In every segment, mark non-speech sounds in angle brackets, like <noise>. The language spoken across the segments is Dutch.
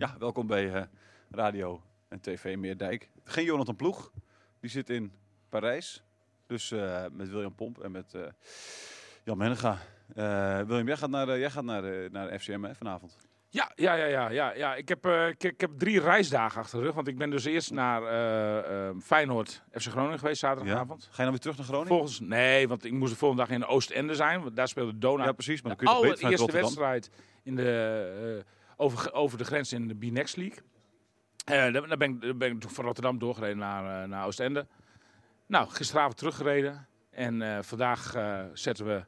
Ja, welkom bij eh, Radio en TV Meerdijk. Geen Jonathan Ploeg, die zit in Parijs. Dus eh, met William Pomp en met eh, Jan Menega. William, jij gaat naar, jij gaat naar, naar FCM hè, vanavond. Ja, ja, ja, ja, ja, ja. Ik, heb, ik, ik, heb drie reisdagen achter de rug. Want ik ben dus eerst naar Feyenoord, FC Groningen geweest zaterdagavond. Ga je dan weer terug naar Groningen? Volgens, nee, want ik moest de volgende dag in Oostende zijn. Want daar speelde Dona. Ja, precies. Maar de allereerste wedstrijd in de over, over de grens in de B-Next League. Uh, daar, ben ik, ben ik van Rotterdam doorgereden naar, uh, naar Oostende. Nou, gisteravond teruggereden. En uh, vandaag zetten we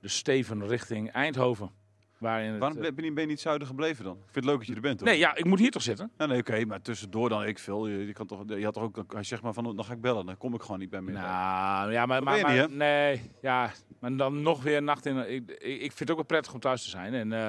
de Steven richting Eindhoven. Waarin Waarom ben je, ben je niet zuiden gebleven dan? Ik vind het leuk dat je er bent. Toch? Nee, ja, ik moet hier toch zitten? Ja, nee, oké, maar tussendoor dan ik veel. Je, je, kan toch, je had toch ook, hij zegt maar van, dan ga ik bellen, dan kom ik gewoon niet bij meer. Nou, ja, maar, maar, maar nee, ja, maar dan nog weer een nacht in. Ik, ik vind het ook wel prettig om thuis te zijn. En uh,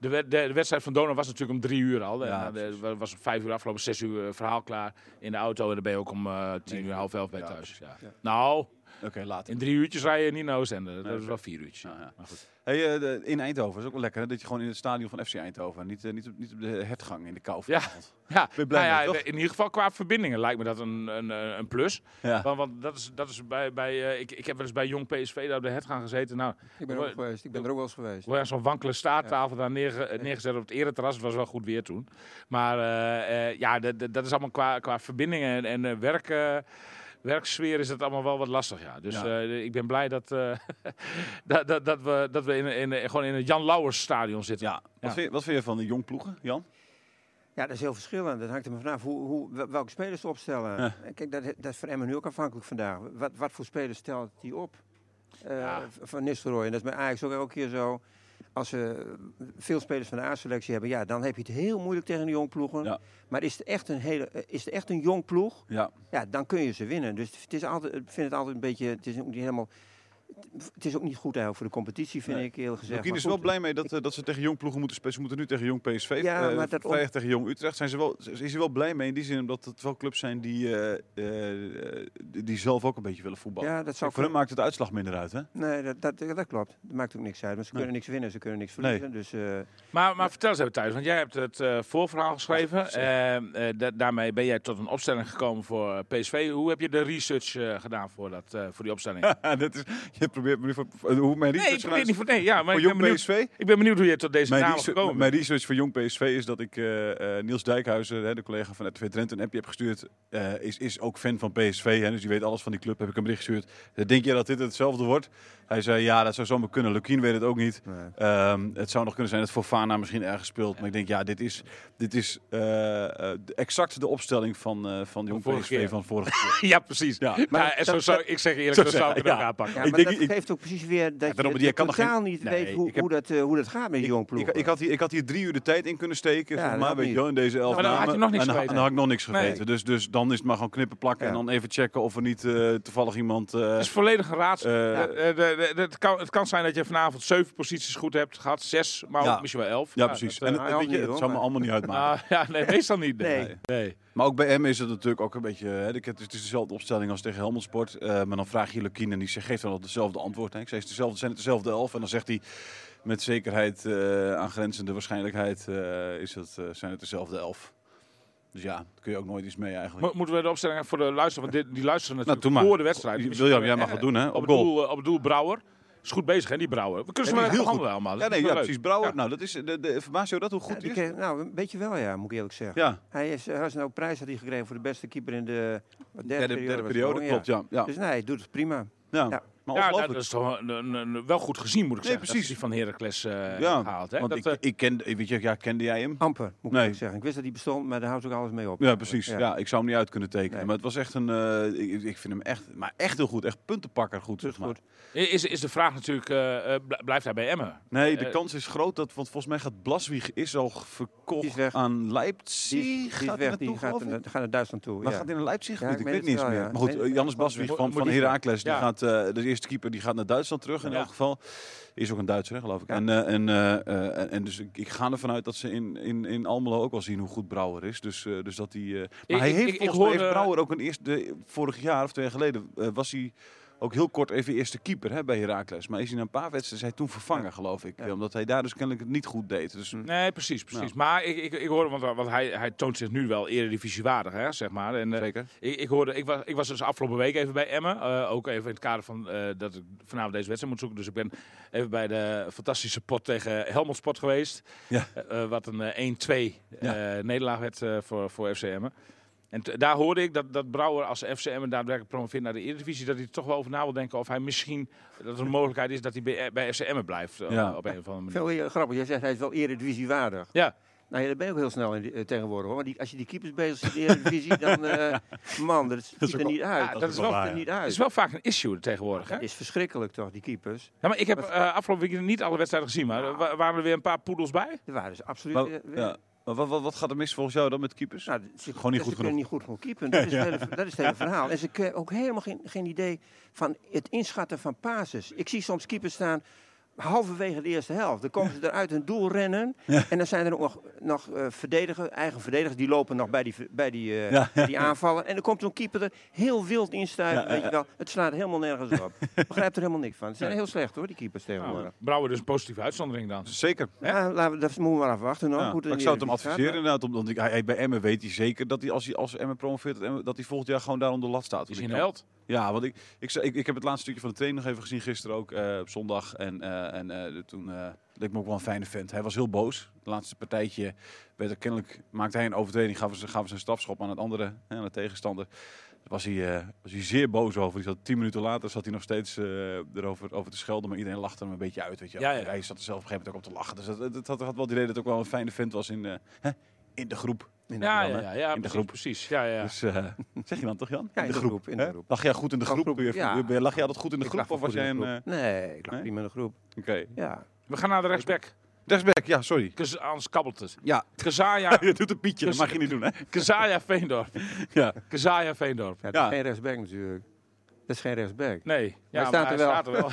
de, de, de, wedstrijd van Dona was natuurlijk om drie uur al. Ja, en, was om vijf uur afgelopen, zes uur verhaal klaar in de auto. En dan ben je ook om uh, tien uur, half elf bij thuis. Ja. Nou, Oké, later. In drie uurtjes rij je niet naar Oostende. Dat is wel vier uurtjes. Ja, ja. Maar goed. Hey, uh, in Eindhoven is ook wel lekker hè? dat je gewoon in het stadion van FC Eindhoven, niet, uh, niet, op, niet op de hertgang in de kou. Ja, <laughs> ja. Ben blij nou ja, in ieder geval qua verbindingen lijkt me dat een, een, een plus. Ja. Want, want, dat is, dat is bij, bij uh, ik, ik heb wel eens bij Jong PSV daar op de hertgang gezeten. Nou, ik ben er ook geweest. Ik ben er ook wel eens geweest. We zo'n wankele staattafel daar neerge, neergezet op het ereterras. Het was wel goed weer toen. Maar ja, dat is allemaal qua, qua verbindingen en, en werken werksfeer is het allemaal wel wat lastig. Ja. Dus uh, ik ben blij dat, uh, <laughs> dat, dat, dat, we, dat we in, in, gewoon in het Jan Lauwers stadion zitten. Ja. Wat, Vind je, wat vind je van de jong ploegen, Jan? Ja, dat is heel verschillend. Dat hangt er maar vanaf hoe, hoe, welke spelers ze opstellen. Ja. Kijk, dat, dat is voor Emmen nu ook afhankelijk vandaag. Wat, wat voor spelers stelt hij op? Uh, ja. Van Nistelrooy. En dat is bij Ajax ook elke keer zo als we veel spelers van de A-selectie hebben, ja, dan heb je het heel moeilijk tegen de jong ploegen. Ja. Maar is het echt een hele, eh, is het echt een jong ploeg? Ja. ja, dan kun je ze winnen. Dus het is altijd, ik vind het altijd een beetje, het is niet helemaal het is ook niet goed eigenlijk voor de competitie, vind ik eerlijk gezegd. Lukien is wel blij mee dat, uh, dat ze tegen jong ploegen moeten spelen. Ze moeten nu tegen jong PSV, ja, uh, maar dat vrijdag tegen jong Utrecht. Zijn ze wel, is hij wel blij mee in die zin omdat het wel clubs zijn die, uh, die zelf ook een beetje willen voetballen. Ja, dat zou voor hen maakt het uitslag minder uit, hè? Nee, dat, dat, dat klopt. Dat maakt ook niks uit. Want ze kunnen niks winnen, ze kunnen niks verliezen. Nee. Dus, maar, maar vertel eens even thuis, want jij hebt het voorverhaal geschreven. Da daarmee ben jij tot een opstelling gekomen voor PSV. Hoe heb je de research gedaan voor, dat, voor die opstelling? <laughs> dat is, je probeert me nu voor, hoe mijn research nee, ik probeer niet voor, nee, ja, maar voor Jong PSV. Ik ben benieuwd hoe je tot deze naam gekomen Mijn research voor Jong PSV is dat ik uh, uh, Niels Dijkhuizen, hè, de collega van RTV Drenthe, een appje heb gestuurd. Uh, is, is ook fan van PSV, hè, dus die weet alles van die club. Heb ik hem bericht gestuurd. Denk je dat dit hetzelfde wordt? Hij zei ja, dat zou zomaar kunnen. Lukien weet het ook niet. Nee. Um, het zou nog kunnen zijn dat Fofana misschien ergens speelt. Maar ik denk ja, dit is, dit is exact de opstelling van, van Jong PSV keer. van vorige <laughs> keer. ja, precies. Ja. Maar, ja, zo zou, ik zeg eerlijk, zo, zo zou ik het ook aanpakken. Ja, maar ik denk, geeft ook precies weer dat ja, je, je totaal geen... niet nee, weet hoe, heb... hoe, dat, uh, hoe dat gaat met jong ploeg. Ik, ik, had hier, ik had hier drie uur de tijd in kunnen steken. Ja, maar weet je in deze elf Maar dan had je nog niks en, geweten. dan had ik nog niks geweten. Dus, dus dan is het maar gewoon knippen plakken en dan even checken of er niet uh, toevallig iemand... Uh, het is volledig een raadsel. Het kan, het kan zijn dat je vanavond zeven posities goed hebt gehad, zes, maar ook misschien wel elf. Ja, precies. En het zou me <laughs> allemaal niet uitmaken. Ja, nee, meestal niet. Nee. Maar ook bij M is het natuurlijk ook een beetje. Hè, het is dezelfde opstelling als tegen Helmond Sport. Uh, maar dan vraag je Lukien en die geeft dan al dezelfde antwoord. Hè. Ik dezelfde, zijn het dezelfde elf? En dan zegt hij met zekerheid, uh, aangrenzende waarschijnlijkheid, uh, is het, zijn het dezelfde elf. Dus ja, daar kun je ook nooit iets mee eigenlijk. Moeten we de opstelling voor de luisteren? Want die luisteren nou, natuurlijk nou, voor de wedstrijd. William, jij mag het doen hè? Op, op, het doel, op het doel Brouwer. Is goed bezig, hè, die Brouwer. We kunnen ze maar heel behandelen allemaal. Ja, nee, ja precies. Brouwer. Ja. Nou, dat is de, de, je dat hoe goed Ja, die die is? nou, weet je wel, ja, moet ik eerlijk zeggen. Ja, Hij is, hij is nou prijs had hij gekregen voor de beste keeper in de derde, derde, periode. derde periode, gewoon, klopt. Ja, ja. Dus nee, hij doet het prima. ja. Ja. Maar Ja, ongelooflijk. dat is toch een, een- een- wel goed gezien, moet ik Nee, zeggen. dat precies. die van Heracles eh ja, gehaald. Hè? want Dat, ik, eh, ik ken, weet je, ja, kende jij hem? Amper, moet ik Nee. zeggen. Ik wist dat hij bestond, maar daar houdt ook alles mee op. Ja, precies. Ja. ik zou hem niet uit kunnen tekenen. Nee. Maar het was echt een, eh, ik, ik vind hem echt, maar echt heel goed. Echt puntenpakker goed. Zeg maar. goed. is, is de vraag natuurlijk, bl- blijft hij bij Emmen? Nee, de kans is groot dat, want volgens mij gaat Blaswieg is al verkocht is aan Leipzig. Die, is- die is gaat weg, die gaat, naar- gaat naar Duitsland toe. Maar gaat hij naar Leipzig? Ik weet niet eens meer. Maar goed, Jannes Blaswieg van, Heracles, die gaat, eh, de eerste keeper, die gaat naar Duitsland terug in elk geval. Is ook een Duitser, geloof ik. En, eh, en, eh, eh, en, en dus ik, ga ervan uit dat ze in, in, in Almelo ook wel zien hoe goed Brouwer is. Dus, dus dat hij. maar hij heeft volgens mij Brouwer ook een eerste de, vorig jaar of twee jaar geleden was hij ook heel kort even eerste keeper hè, bij Heracles. Maar is hij na een paar wedstrijden hij toen vervangen, geloof ik. Ja. Omdat hij daar dus kennelijk het niet goed deed. Dus, Nee, precies, precies. Ja. Maar ik, ik, ik hoorde, want, want hij, hij toont zich nu wel eredivisiewaardig, hè, zeg maar. En, eh, Zeker. ik, ik, hoorde, ik, was, ik was dus afgelopen week even bij Emmen. eh, ook even in het kader van eh, dat ik vanavond deze wedstrijd moet zoeken. Dus ik ben even bij de fantastische pot tegen Helmond Sport geweest. Ja. Eh, wat een eh, 1-2 Ja. eh, nederlaag werd eh, voor, voor FC Emmen. En daar hoorde ik dat, dat Brouwer als FC Emmen daadwerkelijk promoveert naar de Eredivisie, dat hij er toch wel over na wil denken of hij misschien, dat er een mogelijkheid is dat hij bij, bij FC Emmen blijft. eh, Ja. op een of andere manier. Veel grappig, jij zegt hij is wel eredivisiewaardig. Ja. Nou ja, dat ben je ook heel snel in die- eh, tegenwoordig hoor. Want die, als je die keepers bezig ziet in de Eredivisie, <laughs> dan eh, man, dat ziet er niet uit. Ja, dat is wel- niet uit. Het is wel vaak een issue tegenwoordig. Hè? Het is verschrikkelijk toch, die keepers. Ja, maar ik heb eh, afgelopen weekend niet alle wedstrijden gezien, maar wa- waren er weer een paar poedels bij. Er waren ze absoluut... Maar, eh, ja. Maar wat, wat, wat gaat er mis volgens jou dan met keepers? Nou, ze, Gewoon niet ze goed kunnen niet goed genoeg keepen. Dat is, het hele, dat is het hele verhaal. En ze hebben ook helemaal geen, geen idee van het inschatten van pases. Ik zie soms keepers staan halverwege de eerste helft. Dan komen ze eruit hun doel rennen. En dan zijn er ook nog, nog eh, verdedigers, eigen verdedigers, die lopen nog bij die, bij die, eh, Ja, die aanvallen. En dan komt zo'n keeper er heel wild instuiven. Ja, weet je wel. Het slaat helemaal nergens op. <laughs> Begrijpt er helemaal niks van. Ze zijn heel slecht hoor, die keepers Nou, tegenwoordig. Brouwer dus een positieve uitzondering dan. Zeker. Ja, laten we, dat moeten we maar afwachten. nog. Ja, maar ik zou het hem adviseren gaat. inderdaad. Omdat ik, hij, hij- bij Emmen weet hij zeker dat hij als hij als Emmen promoveert, dat, hij volgend jaar gewoon daar onder de lat staat. Is hij een held? Ja, want ik, ik, ik, ik heb het laatste stukje van de training nog even gezien gisteren ook, eh, op zondag. En, eh, en eh, toen leek me ook wel een fijne vent. Hij was heel boos. Het laatste partijtje werd er kennelijk, maakte hij een overtreding, gaven ze, een strafschop aan het andere, hè, aan de tegenstander. Daar was hij, was hij zeer boos over. Die zat, tien minuten later zat hij nog steeds erover over te schelden, maar iedereen lachte hem een beetje uit. Weet je. Ja, ja. Hij zat er zelf op een gegeven moment ook op te lachen. Dus dat, dat, dat had wel het idee dat het ook wel een fijne vent was in, hè, in de groep. In de- Ja, ja, ja, ja In de groep. precies. Ja, ja. Dus, eh, <laughs> zeg je dan toch Jan? Ja, in de groep, in de groep. Lag jij goed in de groep? groep, ja. Lag jij altijd goed in de Ik groep? Of was jij een... eh, Nee, ik lag Nee? prima in de groep. Oké. Ja. We gaan naar de rechtsback. Rechtsback, ja, sorry. Kaz- Anders kabbelt het. Ja, Kazaya, <laughs> je doet een pietje, dat mag je niet doen, hè? <laughs> Kazaya Veendorp. Ja. Kazaya Veendorp. Ja, dat geen rechtsback natuurlijk. Dat is geen rechtsback. Nee. Ja, Hij staat maar er wel. Staat er wel.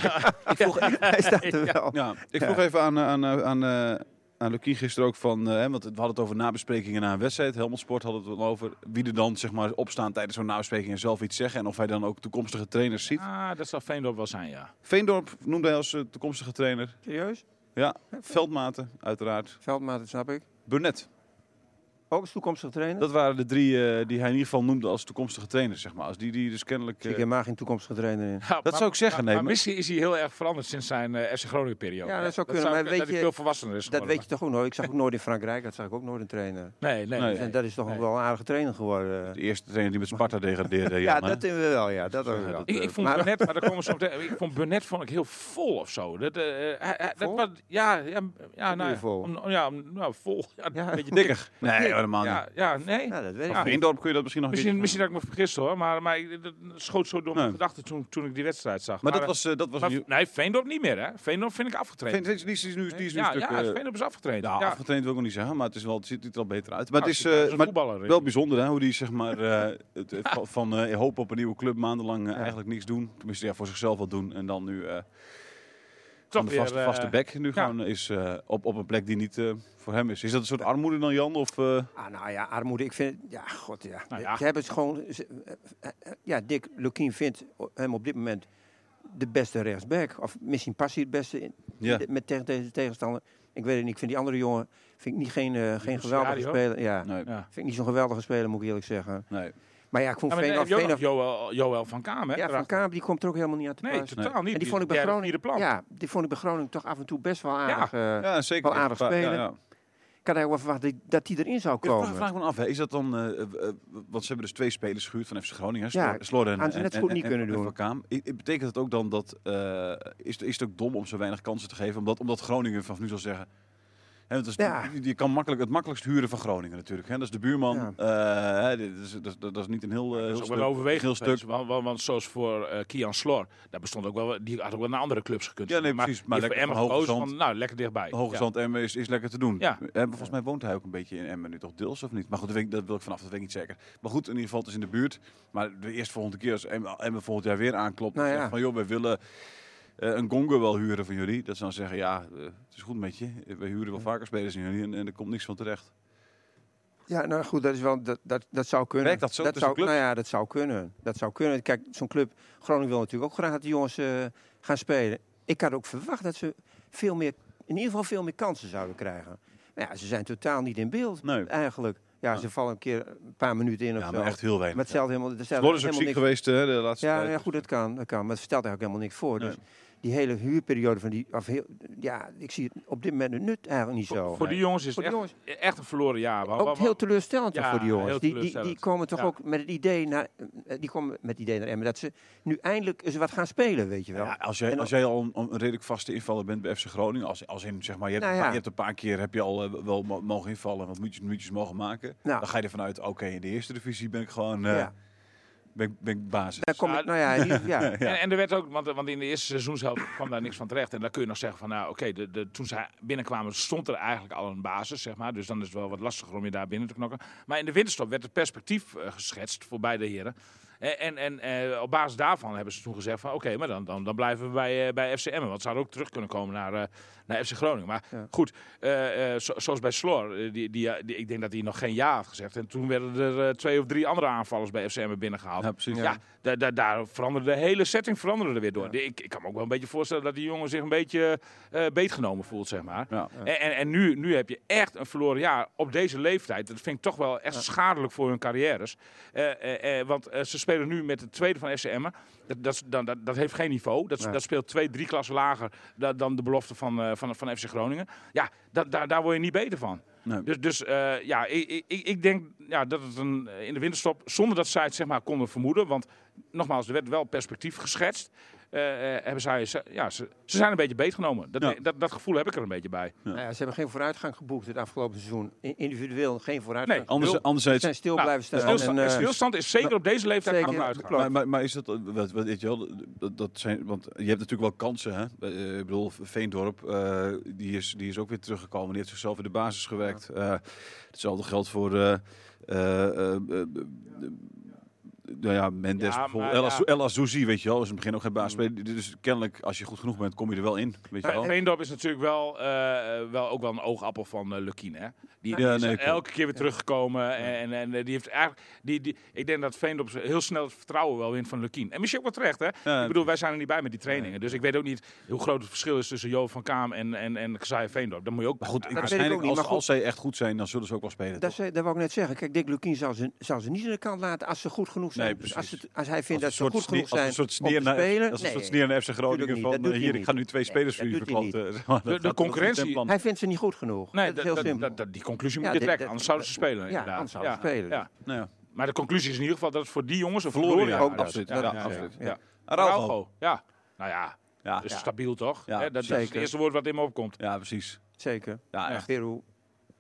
Ik vroeg, hij staat er wel. Ja, ik vroeg even aan, eh, aan, aan, aan Lukien gisteren ook van, eh, hè, want we hadden het over nabesprekingen na een wedstrijd. Helmond Sport hadden het wel over wie er dan zeg maar opstaan tijdens zo'n nabespreking en zelf iets zeggen. En of hij dan ook toekomstige trainers ziet. Ah, dat zal Veendorp wel zijn, ja. Veendorp noemde hij als eh, toekomstige trainer. Serieus? Ja, Veldmaten uiteraard. Veldmaat, dat snap ik. Burnett. Ook als toekomstige trainer? Dat waren de drie eh, die hij in ieder geval noemde als toekomstige trainers, zeg maar. Als die, die dus kennelijk... Zie ik eh, helemaal geen toekomstige trainer in. Ja, maar- zou ik zeggen, maar- nee, Maar maar- misschien is hij heel erg veranderd sinds zijn eh FC Groningen periode. Ja, dat zou kunnen, maar dat weet hij je- veel volwassener is Dat weet je toch ook nooit. Ik zag ook nooit in Frankrijk, dat zag ik ook nooit een trainer. Nee, nee. Nee. nee. En dat is toch Nee. wel een aardige trainer geworden. de eerste trainer die met Sparta degradeerde. <laughs> Ja, dat doen we wel, ja. Dat doen we Ja, wel. dat- Ik, ik vond Maar- Burnett, maar daar komen we zo meteen. Ik vond Burnett vond ik heel vol of zo. Dat, eh, dat ja, ja, ja, nou, ja, vol? ja, nou, vol. Ja, een beetje <laughs> Dikker. Nee. Helemaal niet. Ja, ja, nee. Ja, dat weet ik Ja. niet. Kun je dat misschien nog Misschien, misschien dat ik me vergist hoor, maar, maar ik- dat schoot zo door mijn Nee. gedachten toen, toen ik die wedstrijd zag. Maar dat was... eh, dat was maar- nee, Veendorp niet meer hè. Veendorp vind ik afgetraind. Die is nu, die is nu ja, een stuk... ja, eh, Veendorp is afgetraind. Ja, ja. afgetraind wil ik nog niet zeggen, maar het, is wel, het ziet er al beter uit. Maar het is, eh, een maar voetballer. wel bijzonder hè, hoe die zeg maar, eh, het, het van- eh, hoop op een nieuwe club maandenlang eh, eigenlijk niks doen. Tenminste, ja, voor zichzelf wat doen. En dan nu eh Toch de weer, vaste, eh, vaste bek nu ja. gewoon is eh, op, op een plek die niet eh, voor hem is. Is dat een soort armoede dan, Jan? Of, Ah, nou ja, armoede. Ik vind, ja, god ja. Nou ja. Ze hebben het gewoon, ze- ja, Dick Lukien vindt hem op dit moment de beste rechtsback. Of misschien past hij het beste in, Ja. met tegen deze tegenstander. Ik weet het niet. Ik vind die andere jongen vind ik niet geen, geen geweldige speler. Ja, nee, Ja. vind ik niet zo'n geweldige speler, moet ik eerlijk zeggen. nee. Maar ja, ik vond Ja, Joël, Joël van Kamer. hè, ja, Van. Kaap die komt er ook helemaal niet aan te Nee, totaal niet. En die vond ik bij Groningen, vierde plan. ja, die vond ik bij Groningen toch af en toe best wel aardig. eh, Ja, zeker. wel aardig Ja, spelen. ja. Ik had eigenlijk wel verwacht dat- dat die erin zou Ik vraag, komen. me af, hè. is dat dan, eh, want ze hebben dus twee spelers gehuurd van FC Groningen, Ja, Slor- Slor en, net goed en- niet en- kunnen en doen. Van Kaam. I- Betekent het ook dan dat, eh, is, is het ook dom om zo weinig kansen te geven, omdat, omdat Groningen vanaf nu zal zeggen, dat is, Ja. je, je kan makkelijk het makkelijkst huren van Groningen natuurlijk, hè. dat is de buurman, Ja. eh, hè, dit is, dat, is- dat is niet een heel, eh, Dat heel is ook stuk, overweging heel stuk. Want, want, want zoals voor eh, Kian Slor, daar bestond ook wel, die had ook wel naar andere clubs gekund. Ja, nee, maar precies, maar voor lekker Emmen van, nou, lekker dichtbij. Hoge Ja. Zand Emmen is, is lekker te doen. Ja. Volgens mij woont hij ook een beetje in Emmen nu toch deels of niet? Maar goed, dat, weet ik, dat wil ik vanaf, dat weet ik niet zeker. Maar goed, in ieder geval, het is in de buurt. Maar de eerste volgende keer als Emmen, volgend jaar weer aanklopt Nou ja. zegt van joh, wij willen een gongo wel huren van jullie. Dat ze dan zeggen, ja, eh, het is goed met je. We huren wel vaker spelers in jullie en, en er komt niks van terecht. Ja, nou goed, dat, is wel, dat, dat, dat zou kunnen. Werkt dat zo zou, clubs? Nou ja, dat zou kunnen. Dat zou kunnen. Kijk, zo'n club, Groningen wil natuurlijk ook graag dat die jongens eh, gaan spelen. Ik had ook verwacht dat ze veel meer, in ieder geval veel meer kansen zouden krijgen. Maar ja, ze zijn totaal niet in beeld, Nee. eigenlijk. Ja, ze vallen een keer een paar minuten in of Ja, zo. maar echt heel weinig. Maar het stelt helemaal, het stelt Slot is ook helemaal ziek niks geweest hè, de laatste Ja, tijd. ja, goed, dat kan, dat kan. Maar het stelt eigenlijk helemaal niks voor. Nee. Dus die hele huurperiode van die... Of heel, ja, ik zie het op dit moment de nut eigenlijk niet zo. Voor die jongens is Voor het echt, echt een verloren jaar. Ook heel teleurstellend Ja, voor die jongens. Die, die, die komen toch Ja. ook met het idee naar, eh, die komen met het idee naar Emmen dat ze nu eindelijk eens wat gaan spelen, weet je wel. Ja, als jij, En als jij al een, een redelijk vaste invaller bent bij FC Groningen, als, als in zeg maar, je hebt, Nou een je hebt een paar keer heb je al eh, wel mo- mogen invallen, wat minuutjes, minuutjes mogen maken, Nou. dan ga je ervan uit, oké, in de eerste divisie ben ik gewoon eh, Ja. Ben, ik- ben ik basis. Daar kom ik, nou ja, die- <laughs> ja. En, <laughs> en er werd ook, want, want in de eerste seizoenshelft kwam daar niks van terecht. En dan kun je nog zeggen van, nou oké, de, de, toen zij binnenkwamen stond er eigenlijk al een basis, zeg maar. Dus dan is het wel wat lastiger om je daar binnen te knokken. Maar in de winterstop werd het perspectief eh, geschetst voor beide heren. En, en, en eh, op basis daarvan hebben ze toen gezegd van, oké, maar dan, dan, dan blijven we bij, eh, bij FC Emmen. Want ze zouden ook terug kunnen komen naar, eh, naar FC Groningen. Maar Ja. goed, eh, eh, zo- zoals bij Slor, eh, die, die, die, ik denk dat hij nog geen ja had gezegd. En toen werden er twee of drie andere aanvallers bij FC Emmen binnengehaald. Ja, precies. Ja, daar, daar, daar veranderde de hele setting veranderde er weer door. Ik, ik kan me ook wel een beetje voorstellen dat die jongen zich een beetje eh beetgenomen voelt, zeg maar. Ja. En, en, en nu, nu heb je echt een verloren jaar op deze leeftijd. Dat vind ik toch wel echt schadelijk voor hun carrières. Eh, eh, eh, want ze spelen nu met de tweede van FC Emmen. Dat, dat, dan, dat, dat heeft geen niveau. Dat, Nee. dat speelt twee, drie klassen lager da- dan de belofte van, eh, van, van FC Groningen. Ja, dat, daar, daar word je niet beter van. Nee. Dus, dus eh, ja, ik, ik, ik denk ja, dat het een, in de winterstop, zonder dat zij het zeg maar, konden vermoeden, want nogmaals, er werd wel perspectief geschetst, eh, eh, hebben zij, ze- ja, ze, ze zijn een beetje beetgenomen. Dat, Ja. dat, dat gevoel heb ik er een beetje bij. Nou ja, ze hebben geen vooruitgang geboekt het afgelopen seizoen. Individueel geen vooruitgang. Nee, Anders, Heel- Ze anderzijds, zijn stil Nou, blijven staan. Stilstand, en, eh, stilstand is zeker op deze leeftijd zeker, aan het uitgaan. klopt. maar, maar, maar is dat, wat, wat, weet je wel, dat, dat zijn, want je hebt natuurlijk wel kansen, hè? Eh, ik bedoel, Veendorp, eh, die, is, die is ook weer teruggekomen, die heeft zichzelf in de basis gewerkt. Eh, hetzelfde geldt voor, eh, eh, eh, eh, nou ja, Mendes Ja, bijvoorbeeld. maar El, ja. Azou- El Azouzi, weet je wel, is in het begin ook geen basisspeler. Dus kennelijk, als je goed genoeg bent, kom je er wel in, weet je wel. Veendorp is natuurlijk wel, eh, wel ook wel een oogappel van Lukien. Hè? Die, die Ja, is nee, elke keer weer teruggekomen. En, en, en die heeft eigenlijk, die, die, ik denk dat Veendorp heel snel het vertrouwen wel wint van Lukien. En misschien ook wel terecht. Hè? Ja, ik bedoel, wij zijn er niet bij met die trainingen. Dus ik weet ook niet hoe groot het verschil is tussen Jo van Kaam en, en, en Xavier Veendorp. Dat moet je ook Maar goed, ik waarschijnlijk niet, als, maar goed. als zij echt goed zijn, dan zullen ze ook wel spelen. Dat, toch? zei- dat wou ik net zeggen. Kijk, Dick Lukien zal ze, zal ze niet aan de kant laten als ze goed genoeg zijn. Nee, Dus precies. als, het- als hij vindt Als dat een ze soort goed genoeg zijn een soort om sneer te naar, spelen. als een soort nee, sneer naar FC Groningen van dat doet eh, hij hier, ik niet. ga nu twee Nee, spelers voor hij verklanten. maar. <laughs> De- concurrentie-. Hij vindt ze niet goed genoeg. Nee, dat is heel simpel. die conclusie Ja, moet je dit- trekken, anders zouden ze spelen. ja, inderdaad. anders zouden ze spelen. Ja. Nou ja. Maar de conclusie is in ieder geval dat het voor die jongens een Verloren jaar ook is. absoluut. Ja, ja, absoluut. ja. Araujo. Ja. Nou ja, Ja, dus Ja. stabiel toch? Ja, Hè, dat, dat is het eerste woord wat in me opkomt. ja, precies. Zeker. Ja, Ja. echt. Peru,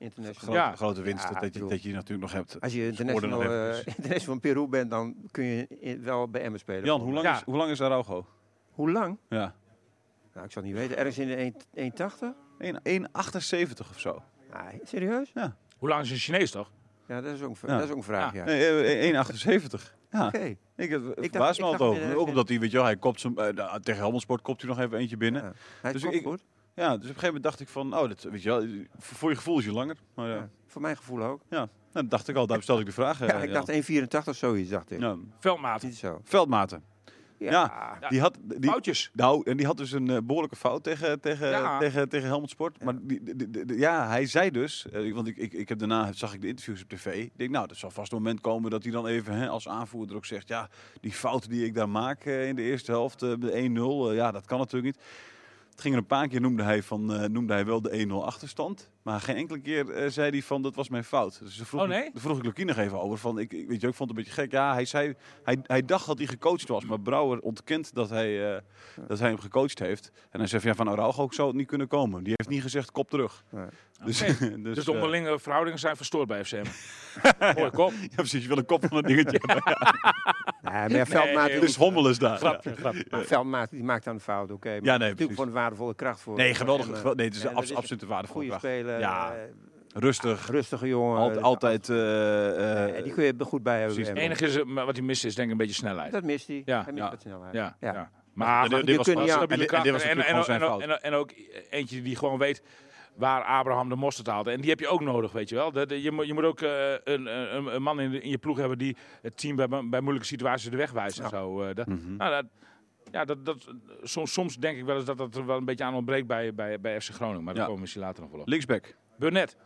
international. Ja. grote winst Ja, dat, dat, je, dat je natuurlijk nog hebt. Als je international, eh, international van Peru bent, dan kun je in- wel bij Emmen spelen. Jan, hoe lang, Ja. is, hoe lang is Araujo? Hoe lang? Ja. Nou, ik zal het niet weten. Ergens in de 1 1,80? 1 1,78 of zo. Nee, serieus? Hoe lang is een Chinees toch? Ja, dat is ook, een- Ja. Dat is ook een vraag, ja. Nee, eh, 1,78. Ja. Oké. Ik, dacht- ik me dacht altijd over. Ook omdat hij, weet je wel, hij kopt zijn, eh, tegen Helmond Sport kopt hij nog even eentje binnen. Ja. Hij Dus ik- goed. Ja, dus op een gegeven moment dacht ik van, oh, dat, weet je wel, voor je gevoel is je langer. Maar ja, Ja. Voor mijn gevoel ook. ja. Nou, dat dacht ik al, daarom stelde ik de vraag. eh, Ja, ik dacht 1,84 of zoiets, dacht ik. Ja. Veldmaat. Niet zo. Veldmaten. Ja, die had... Die, Foutjes. Nou, en die had dus een eh, behoorlijke fout tegen, tegen, Ja. tegen, tegen Helmond Sport. Maar die, die- die- die- ja, hij zei dus, eh, want ik, ik, ik heb daarna zag ik de interviews op tv. Ik denk, nou, er zal vast een moment komen dat hij dan even hè, als aanvoerder ook zegt, ja, die fouten die ik daar maak eh, in de eerste helft, eh, de 1-0, eh, ja, dat kan natuurlijk niet. Het ging er een paar keer, noemde hij, van, eh, noemde hij wel de 1-0 achterstand. Maar geen enkele keer eh, zei hij van, dat was mijn fout. Dus daar vroeg, Oh, nee? vroeg ik Lucie nog even over. Van, ik, ik, weet je, ik vond het een beetje gek. Ja, hij, zei, hij, hij dacht dat hij gecoacht was. Maar Brouwer ontkent dat hij, eh, dat hij hem gecoacht heeft. En hij zei van, ja, van Araujo ook zou het niet kunnen komen. Die heeft niet gezegd, kop terug. Nee. Dus, <laughs> dus, Dus de onderlinge verhoudingen zijn verstoord bij FCM. <laughs> Mooi kop. ja, precies. Je wil een kop van een dingetje. <laughs> Nee, maar ja, Veldmaat, Nee, dus Hommel is daar. Grapje, grapje. maar Veldmaat die maakt dan een fout, oké. maar nee, natuurlijk voor een waardevolle kracht voor. Nee, geweldig. Nee, het is Ja, een is absoluut een waardevolle Goede kracht. speler. Ja, eh, Rustig. rustige jongen. Alt- altijd... eh, Eh, eh, die kun je goed bij hebben. Het enige is, maar wat hij mist is denk ik een beetje snelheid. Dat mist hij. Ja. Hij mist Ja. wat snelheid. Ja, ja. Ja. Maar dit- dit was stabiele kracht. En, en, en, zijn en, fout. en ook eentje die gewoon weet waar Abraham de mosterd haalt. En die heb je ook nodig, weet je wel. Je moet, je moet ook eh, een, een, een man in, de- in je ploeg hebben die het team bij, bij moeilijke situaties de weg wijst. En zo. eh, dat, Mhm. nou, dat, ja, dat, dat, soms, soms denk ik wel eens dat dat er wel een beetje aan ontbreekt bij, bij, bij FC Groningen. Maar daar Ja. komen we misschien later nog wel op. Linksback. Burnett.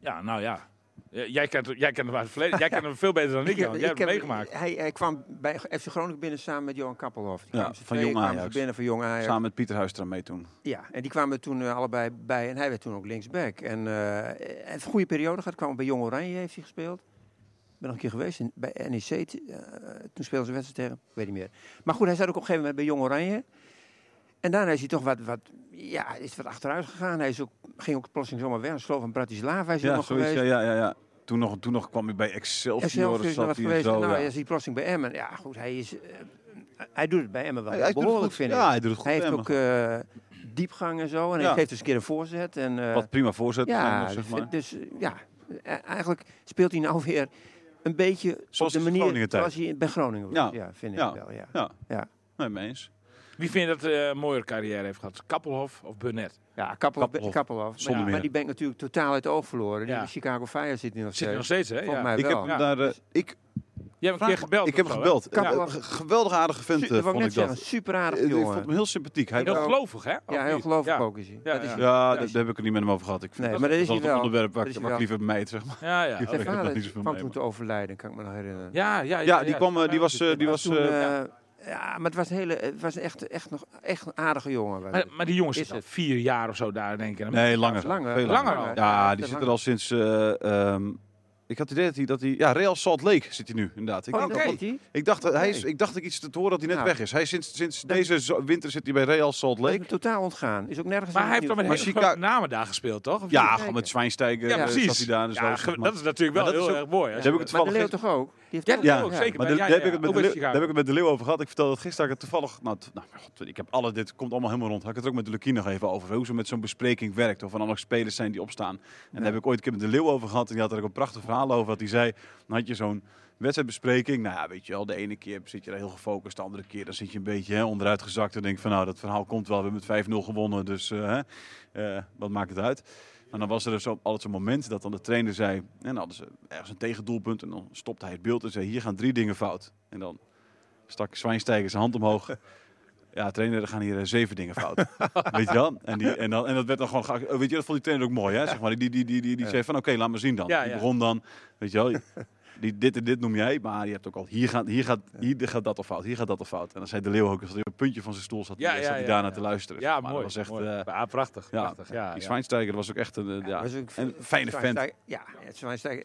Ja, nou ja. Jij kent, jij kent hem uit het verleden. Jij kent hem veel beter dan ik, Jan. Jij hebt hem meegemaakt. Hij, hij kwam bij FC Groningen binnen samen met Johan Kappelhoff. Die Ja, van Jong Ajax. binnen van Jong Ajax. Samen met Pieter Huistra mee toen. Ja, en die kwamen toen eh, allebei bij. En hij werd toen ook linksback. En eh, hij heeft een goede periode gehad. Kwam bij Jong Oranje heeft hij gespeeld. Ik ben nog een keer geweest in, bij NEC. eh, toen speelden ze wedstrijd tegen. Ik weet niet meer. Maar goed, hij zat ook op een gegeven moment bij Jong Oranje. En daarna is hij toch wat, wat, ja, is wat achteruit gegaan. Hij is ook, ging ook plotseling zomaar weg. Een geloof van Bratislava is hij Ja, nog zoiets, geweest. ja, ja, ja. Toen nog, toen nog kwam hij bij Excelsior. zelf is wat hij geweest. Zo, nou, ja. is hij plotseling bij Emmen. Ja, goed, hij is... eh, hij doet het bij Emmen wel Hij- hij doet het behoorlijk, goed. vind ik. Ja, hij doet het goed Hij heeft ook eh, diepgang en zo. En Ja. hij geeft dus een keer een voorzet. En, eh, Wat prima voorzet. ja, nog, zeg dus, maar. dus, ja, eigenlijk speelt hij nou weer een beetje Zoals op de in manier zoals hij bij Groningen was. Ja. Ja, vind ik wel. Ja. Ja. Ja. Nee, mee eens. Wie vind je dat eh, een mooiere carrière heeft gehad? Kappelhof of Burnett? Ja, Kappelhoff. Kappelhoff. Kappelhoff. Zonder Maar, meer. maar die ben ik natuurlijk totaal uit het oog verloren. Die Ja. bij Chicago Fire zit hij nog Zit er nog steeds. steeds, hè? Volgens Ja. mij Ik heb wel. hem daar... eh, ik, Je hebt een keer gebeld. ik heb hem gebeld. Ja. Geweldig aardige vent, Su- eh, vond ik dat. super aardig Eh, Ik vond jongen. hem heel sympathiek. Hij Heel gelovig, hè? Ja, heel niet? gelovig Ja. ook is hij. Ja, Dat is ja. Ja, dat daar is- heb ik het niet met hem over gehad. Ik vind Nee, dat, maar dat is dat hij het onderwerp waar, is ik- liever meid, zeg maar. Ja, ja. Zijn heb vader niet kwam toen te overlijden, kan ik me nog herinneren. Ja, ja, Ja, die, kwam, eh, die was, ja, maar het was, een hele, het was echt, echt, nog, echt een aardige jongen. Maar, maar die jongens zitten vier jaar of zo daar, denk ik. Nee, langer. Langer. Veel Langer al. Ja, die te zit er al sinds... eh, ehm, ik had het idee dat hij, dat hij... Ja, Real Salt Lake zit hij nu, inderdaad. Ik, Oh, denk dat ik, dacht, dat hij is, ik dacht ik iets te horen dat hij net Nou. weg is. Hij sinds, sinds deze winter zit hij bij Real Salt Dat is Lake. totaal ontgaan. Is ook nergens Maar hij heeft dan met hele grote namen daar gespeeld, toch? Of Ja, gewoon met Zwijnsteiger ja eh, precies. zat hij daar. en zo, Ja, dat is natuurlijk wel Maar heel is ook- erg mooi. hè. Heb ik het Maar de Leeuw toch ook? Heeft Ja, ook- die Ja, ook, zeker. Maar Ja, de- ja, daar heb ja. ik het met de Leeuw- Chicago. daar heb ik het met de Leeuw over gehad. Ik vertelde het gisteren had ik het toevallig. Nou, nou god, ik heb alle, dit komt allemaal helemaal rond. Had ik het er ook met de Lucie nog even over. Hoe ze met zo'n bespreking werkt. Of er nog spelers zijn die opstaan. En daar heb ik ooit een keer met de Leeuw over gehad. En die had er ook een prachtig verhaal over. Dat hij zei, dan had je zo'n wedstrijdbespreking. Nou ja, weet je wel, de ene keer zit je er heel gefocust. De andere keer dan zit je een beetje hè, onderuit gezakt. En denk van nou, dat verhaal komt wel. We hebben met 5-0 gewonnen. Dus eh, hè, eh, wat maakt het uit? En dan was er dus altijd zo'n moment dat dan de trainer zei... En dan hadden ze ergens een tegendoelpunt. En dan stopte hij het beeld en zei, hier gaan drie dingen fout. En dan stak Zwijnsteiger zijn hand omhoog. <laughs> Ja, trainer, er gaan hier eh, zeven dingen fout. <laughs> weet je wel? En, die, en, dan, en dat werd dan gewoon... Weet je, dat vond die trainer ook mooi, hè? Zeg maar, die die, die, die, die zei van, oké, laat maar zien dan. Die begon dan, weet je wel... <laughs> Die, dit en dit noem jij, maar je hebt ook al... Hier gaat, hier, gaat, hier gaat dat al fout, hier gaat dat al fout. En dan zei de Leeuw ook, als hij op het puntje van zijn stoel zat, Ja, ja, zat hij ja, daarna ja. te luisteren. Ja, Maar mooi. Dat was echt... mooi. ja, prachtig. ja, prachtig. Ja, die. Zwijnsteiger was ook echt een, eh, ja, was ook- een fijne vent. Zwijnsteiger- Ja,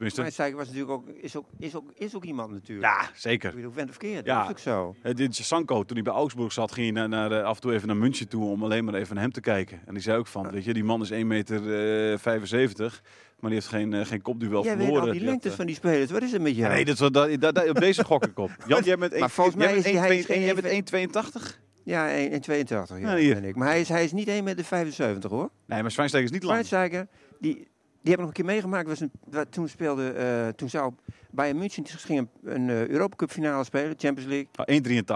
Zwijnsteiger, was natuurlijk ook, is ook, is ook, is ook iemand natuurlijk. Ja, zeker. Ik bedoel, vent of keer, Ja. dat is ook zo. Dit Sanko, toen hij bij Augsburg zat, ging hij naar, naar, eh, af en toe even naar München toe om alleen maar even naar hem te kijken. En die zei ook van, weet je, die man is 1 meter eh 75, maar die heeft geen, eh, geen kopduel Jij weet verloren. al die had, lengtes eh, van die spelers. Wat is er met jou? Nee, dat, dat, dat, dat- op deze gok ik op. <laughs> Jan, jij bent Maar volgens mij is hij- hij is geen jij bent even- 1,82? Ja, 1,82 ja, Ja, hier. ben ik. Maar hij is, hij is niet 1,75 meter hoor. Nee, maar Zwijnsteiger is niet lang. Zwijnsteiger, die, die heb ik nog een keer meegemaakt. Was een, wat, toen speelde, eh, toen zou Bayern München ging een, een Europa Cup finale spelen, Champions League. Ah,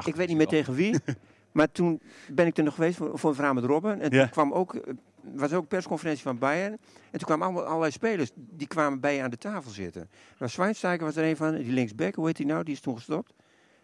1,83. Ik weet niet meer tegen wie. <laughs> maar toen ben ik er nog geweest voor, voor een verhaal met Robben. En Ja. toen kwam ook, was ook persconferentie van Bayern. En toen kwamen allemaal, allerlei spelers, die kwamen bij je aan de tafel zitten. Maar Schweinsteiger was er een van, die linksback, hoe heet die nou? Die is toen gestopt.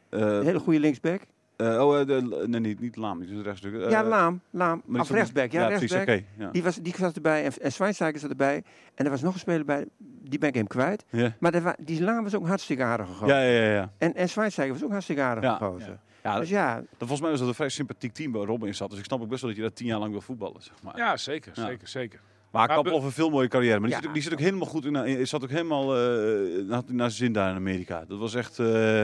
Eh, Een hele goede linksback. Eh, oh, eh, de, nee, niet, niet Laam, die rechtstuk. Eh, ja, Laam. Laam. Of rechtsback. Ja, rechtsback. ja. Die, was, die zat erbij en, en Schweinsteiger zat erbij. En er was nog een speler bij, die ben ik hem kwijt. Maar er die Laam was ook een hartstikke aardige gozer. Ja, ja, ja, ja. En, en Schweinsteiger was ook een hartstikke aardige Ja. Ja Dus ja, dat, volgens mij was dat een vrij sympathiek team waar Robin in zat. Dus ik snap ook best wel dat je dat tien jaar lang wil voetballen. Zeg maar. Ja, zeker, Ja. zeker, zeker. Maar Kappel een veel mooie carrière. Maar die, Ja. zit, ook- die zit ook helemaal goed in. Hij zat ook helemaal eh, naar, naar zijn zin daar in Amerika. Dat was echt, eh,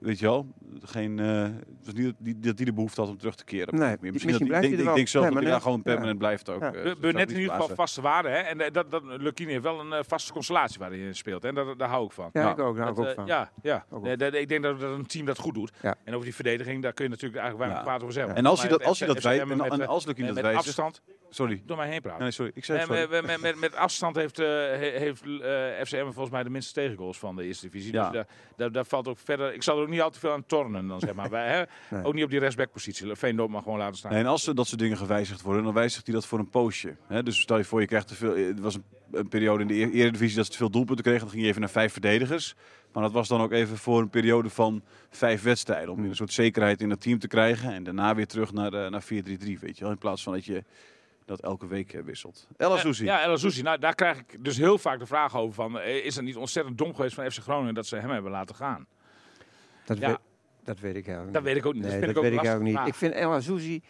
weet je wel, geen, eh, het was niet dat die, dat die de behoefte had om terug te keren. Nee, Misschien, misschien dat, blijft ik, hij denk, er ik denk zelf dat hij daar gewoon permanent blijft ook. Ja. net niet in ieder geval vaste waarde. Hè? En eh, dat, dat Lucchini heeft wel een vaste constellatie waar hij in speelt. En daar, daar hou ik van. ja, Ja. ik ook. Daar hou ik ook van. Ja, ja. Ook Nee, dat- ik denk dat, dat een team dat goed doet. Ja. En over die verdediging, daar kun je natuurlijk eigenlijk weinig Ja. kwaad over zeggen. En als hij dat, als hij dat wijst, en, als met, dat met wijst, afstand, sorry. door mij heen praten. Nee, sorry. Ik zei sorry. met, met, met, met afstand heeft, eh, he- heeft eh FCM volgens mij de minste tegengoals van de eerste divisie. Ja. Dus daar, daar, daar valt ook verder. Ik zal er ook niet al te veel aan tornen dan zeg maar. <laughs> Wij, hè, Nee. Ook niet op die rechtsbackpositie. Veendorp mag gewoon laten staan. Nee, en als er dat soort dingen gewijzigd worden, dan wijzigt hij dat voor een poosje. Hè? Dus stel je voor, je krijgt te veel. Het was een, een periode in de e- Eredivisie dat ze te veel doelpunten kregen. Dan ging je even naar vijf verdedigers. Maar dat was dan ook even voor een periode van vijf wedstrijden. Om weer een soort zekerheid in het team te krijgen. En daarna weer terug naar, eh, naar 4-3-3. Weet je wel. In plaats van dat je dat elke week eh, wisselt. El Azouzi. Ja, El Azouzi. Nou, daar krijg ik dus heel vaak de vraag over van... eh, is het niet ontzettend dom geweest van FC Groningen dat ze hem hebben laten gaan? Dat, Ja. weet, dat weet ik eigenlijk Dat niet. weet ik ook niet. Nee, dat dat, ik ook weet ik lastig. eigenlijk niet. Maar- Ik vind El Azouzi,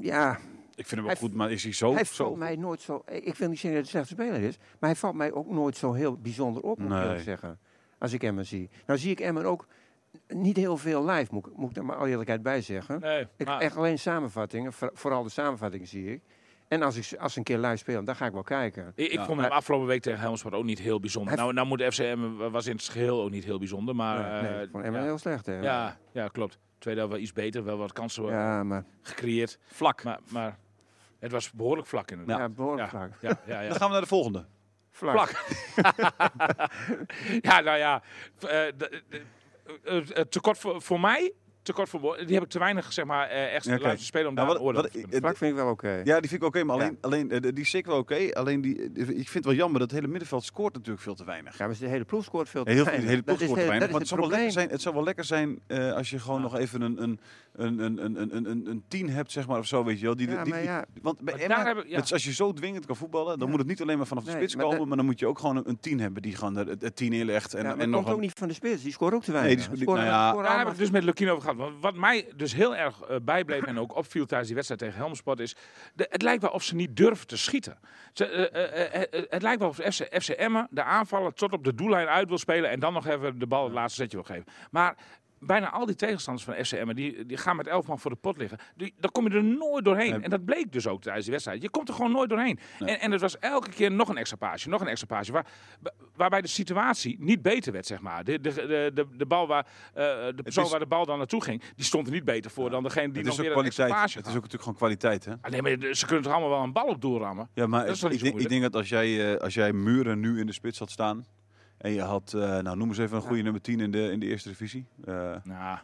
ja, Ik vind hem wel goed, maar is hij zo? hij zo valt mij nooit zo... Ik wil niet zeggen dat hij een slechte speler is, maar hij valt mij ook nooit zo heel bijzonder op, moet ik Nee. eerlijk zeggen. Als ik Emmen zie. Nou zie ik Emmen ook niet heel veel live, moet, ik- moet ik er maar al eerlijkheid bij zeggen. Nee, Ik, echt alleen samenvattingen, voor- vooral de samenvattingen zie ik. En als, ik, als ze een keer live spelen, dan ga ik wel kijken. Ik, ik Ja, vond hem afgelopen week tegen Helmsport ook niet heel bijzonder. Hij- Nou, nou moet de FCM was in het geheel ook niet heel bijzonder, maar nee, eh, ik vond Emmen ja, heel slecht. Hè? ja, ja, klopt. Tweede helft wel iets beter, wel wat kansen eh, ja, maar gecreëerd, Vlak. maar, maar het was behoorlijk vlak inderdaad. ja, behoorlijk Ja. vlak. Ja, ja, ja. Dan gaan we naar de volgende. Vlak. Vlak. <laughs> ja, nou ja, eh, eh, eh, tekort voor, voor mij, tekort voor woorden. Die heb ik te weinig, zeg maar, eh, echt Ja, laten spelen om Nou, daar wat- een oordeel wat- over te kunnen. Vlak vind ik wel oké. Ja, die vind ik oké, maar Ja. alleen, alleen eh, die is zeker wel oké. Alleen die, eh, ik vind het wel jammer dat het hele middenveld scoort natuurlijk veel te weinig. Ja, maar de hele ploeg scoort veel te Heel veel, weinig. de hele ploeg scoort te het- weinig. dat Maar is het het zou, wel lekker probleem. zijn, het zou wel lekker zijn eh, als je gewoon nog even een, een, een, een, een, een, een, een tien hebt, zeg maar, of zo, weet je wel. Die, Ja, die, maar die- ja. want bij Maar Emma, het- als je zo dwingend kan voetballen, dan Ja. moet het niet alleen maar vanaf de Nee, spits maar komen, maar dan moet je ook gewoon een, een tien hebben die gewoon de- het, tien inlegt. En, Ja, maar en het nog komt ook een, niet van de spits. Die scoort ook te Nee, weinig. die- Die scoren- nou ja. Daar heb allemaal- ik dus met Lukien over gehad. Wat mij dus heel erg eh, bijbleef en ook opviel tijdens die wedstrijd tegen Helmsport is... De, het lijkt wel of ze niet durven te schieten. Eh, eh, het lijkt wel of FC, FC de aanvallen tot op de doellijn uit wil spelen... en dan nog even de bal het laatste zetje wil geven. Maar bijna al die tegenstanders van Emmen, die, die gaan met elf man voor de pot liggen. Die, daar kom je er nooit doorheen. Nee. En dat bleek dus ook tijdens de wedstrijd. Je komt er gewoon nooit doorheen. Nee. En, en het was elke keer nog een extra paasje, nog een extra paasje. Waar, waarbij de situatie niet beter werd, zeg maar. De, de, de, de, de bal waar, eh, de persoon is- waar de bal dan naartoe ging, die stond er niet beter voor dan degene die nog weer een extra paasje Het is ook natuurlijk gewoon kwaliteit, hè? Ah, nee, maar ze kunnen toch allemaal wel een bal op doel rammen? Ja, maar Dat is toch ik, niet zo denk, ik denk dat als jij, eh, als jij Muren nu in de spits had staan en je had, eh, nou noem eens even een goede nummer 10 in de, in de eerste divisie. Eh Nou,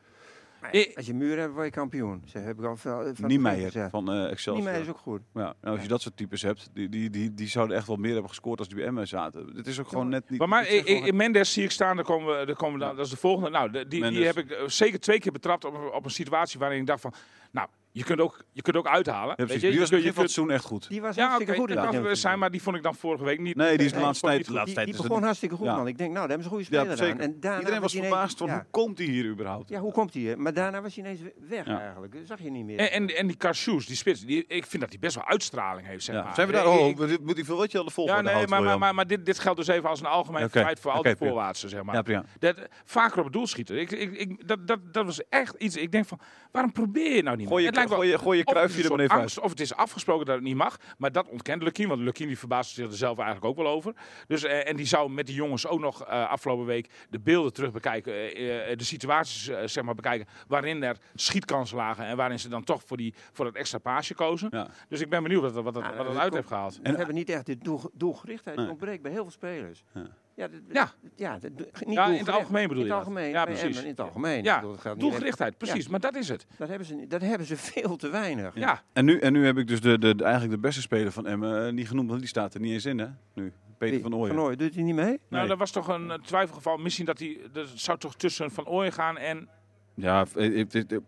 Als je muren hebt, word je kampioen. Ze heb ik al veel van Niemeyer van eh Excelsior. Niemeyer is ook goed. Ja, nou, als je dat soort types hebt, die, die, die, die zouden echt wel meer hebben gescoord als die bij Emmen zaten. Het is ook gewoon net niet... maar, maar in Mendes zie ik staan, daar komen we, daar komen we dan, dat is de volgende. Nou, die, die Mendes. heb ik eh, zeker twee keer betrapt op, op een situatie waarin ik dacht van, nou, je kunt ook, je kunt ook uithalen. ja, weet precies. je? Die was je, begin van het kunt, seizoen echt goed. Die was ja, hartstikke goed. dat het wel zijn, maar die vond ik dan vorige week niet. Nee, die is de laatste tijd... goed. Die, die is begon hartstikke goed, Ja. man. Ik denk, nou, daar hebben ze een goede Ja, speler zeker. aan. En daarna Iedereen was verbaasd van, ja. hoe komt hij hier überhaupt? Ja, hoe komt hij? hè? Maar daarna was hij ineens weg Ja. eigenlijk. Dat zag je niet meer. En, en, en die Cassius, die spits, die, ik vind dat hij best wel uitstraling heeft, zeg Ja. maar. Zijn we daar? Oh, we- moet hij veel wat je aan de ja, volgorde nee, maar, maar, maar, maar dit, dit geldt dus even als een algemeen feit voor al die voorwaartsen, zeg maar. Ja, vaker op het doel schieten. Ik, ik, ik, dat, dat, dat was echt iets. Ik denk van, waarom probeer je nou niet? Gooi gooi je, je kruifje er maar even angst, uit. Of het is afgesproken dat het niet mag. Maar dat ontkent Lukien. Want Lukien die verbaasde zich er zelf eigenlijk ook wel over. Dus, eh, en die zou met die jongens ook nog eh, afgelopen week de beelden terug bekijken. eh, de situaties zeg maar bekijken. Waarin er schietkansen lagen. En waarin ze dan toch voor, die, voor het extra paasje kozen. Ja. Dus ik ben benieuwd wat, wat, wat, Ja, wat het dat uit heeft gehaald. We hebben niet echt de doel, doelgerichtheid. Nee. ontbreekt bij heel veel spelers. Ja. Ja, Ja. ja, niet Ja, in het algemeen bedoel In je het dat? algemeen. Ja, precies. In het algemeen. Ja, bedoel, doelgerichtheid, precies. Maar dat is het. Dat hebben, ze, dat hebben ze <laughs> veel te weinig. Ja. En nu, en nu heb ik dus de, de, de- eigenlijk de beste speler van Emmen eh, niet genoemd, want die staat er niet eens in, hè? Nu, Peter Wie? van Ooyen. Van Ooyen, doet hij niet mee? Nou, Nee. dat was toch een eh, twijfelgeval. Misschien dat hij. Dat zou toch tussen Van Ooyen gaan en. Ja, ik, ik,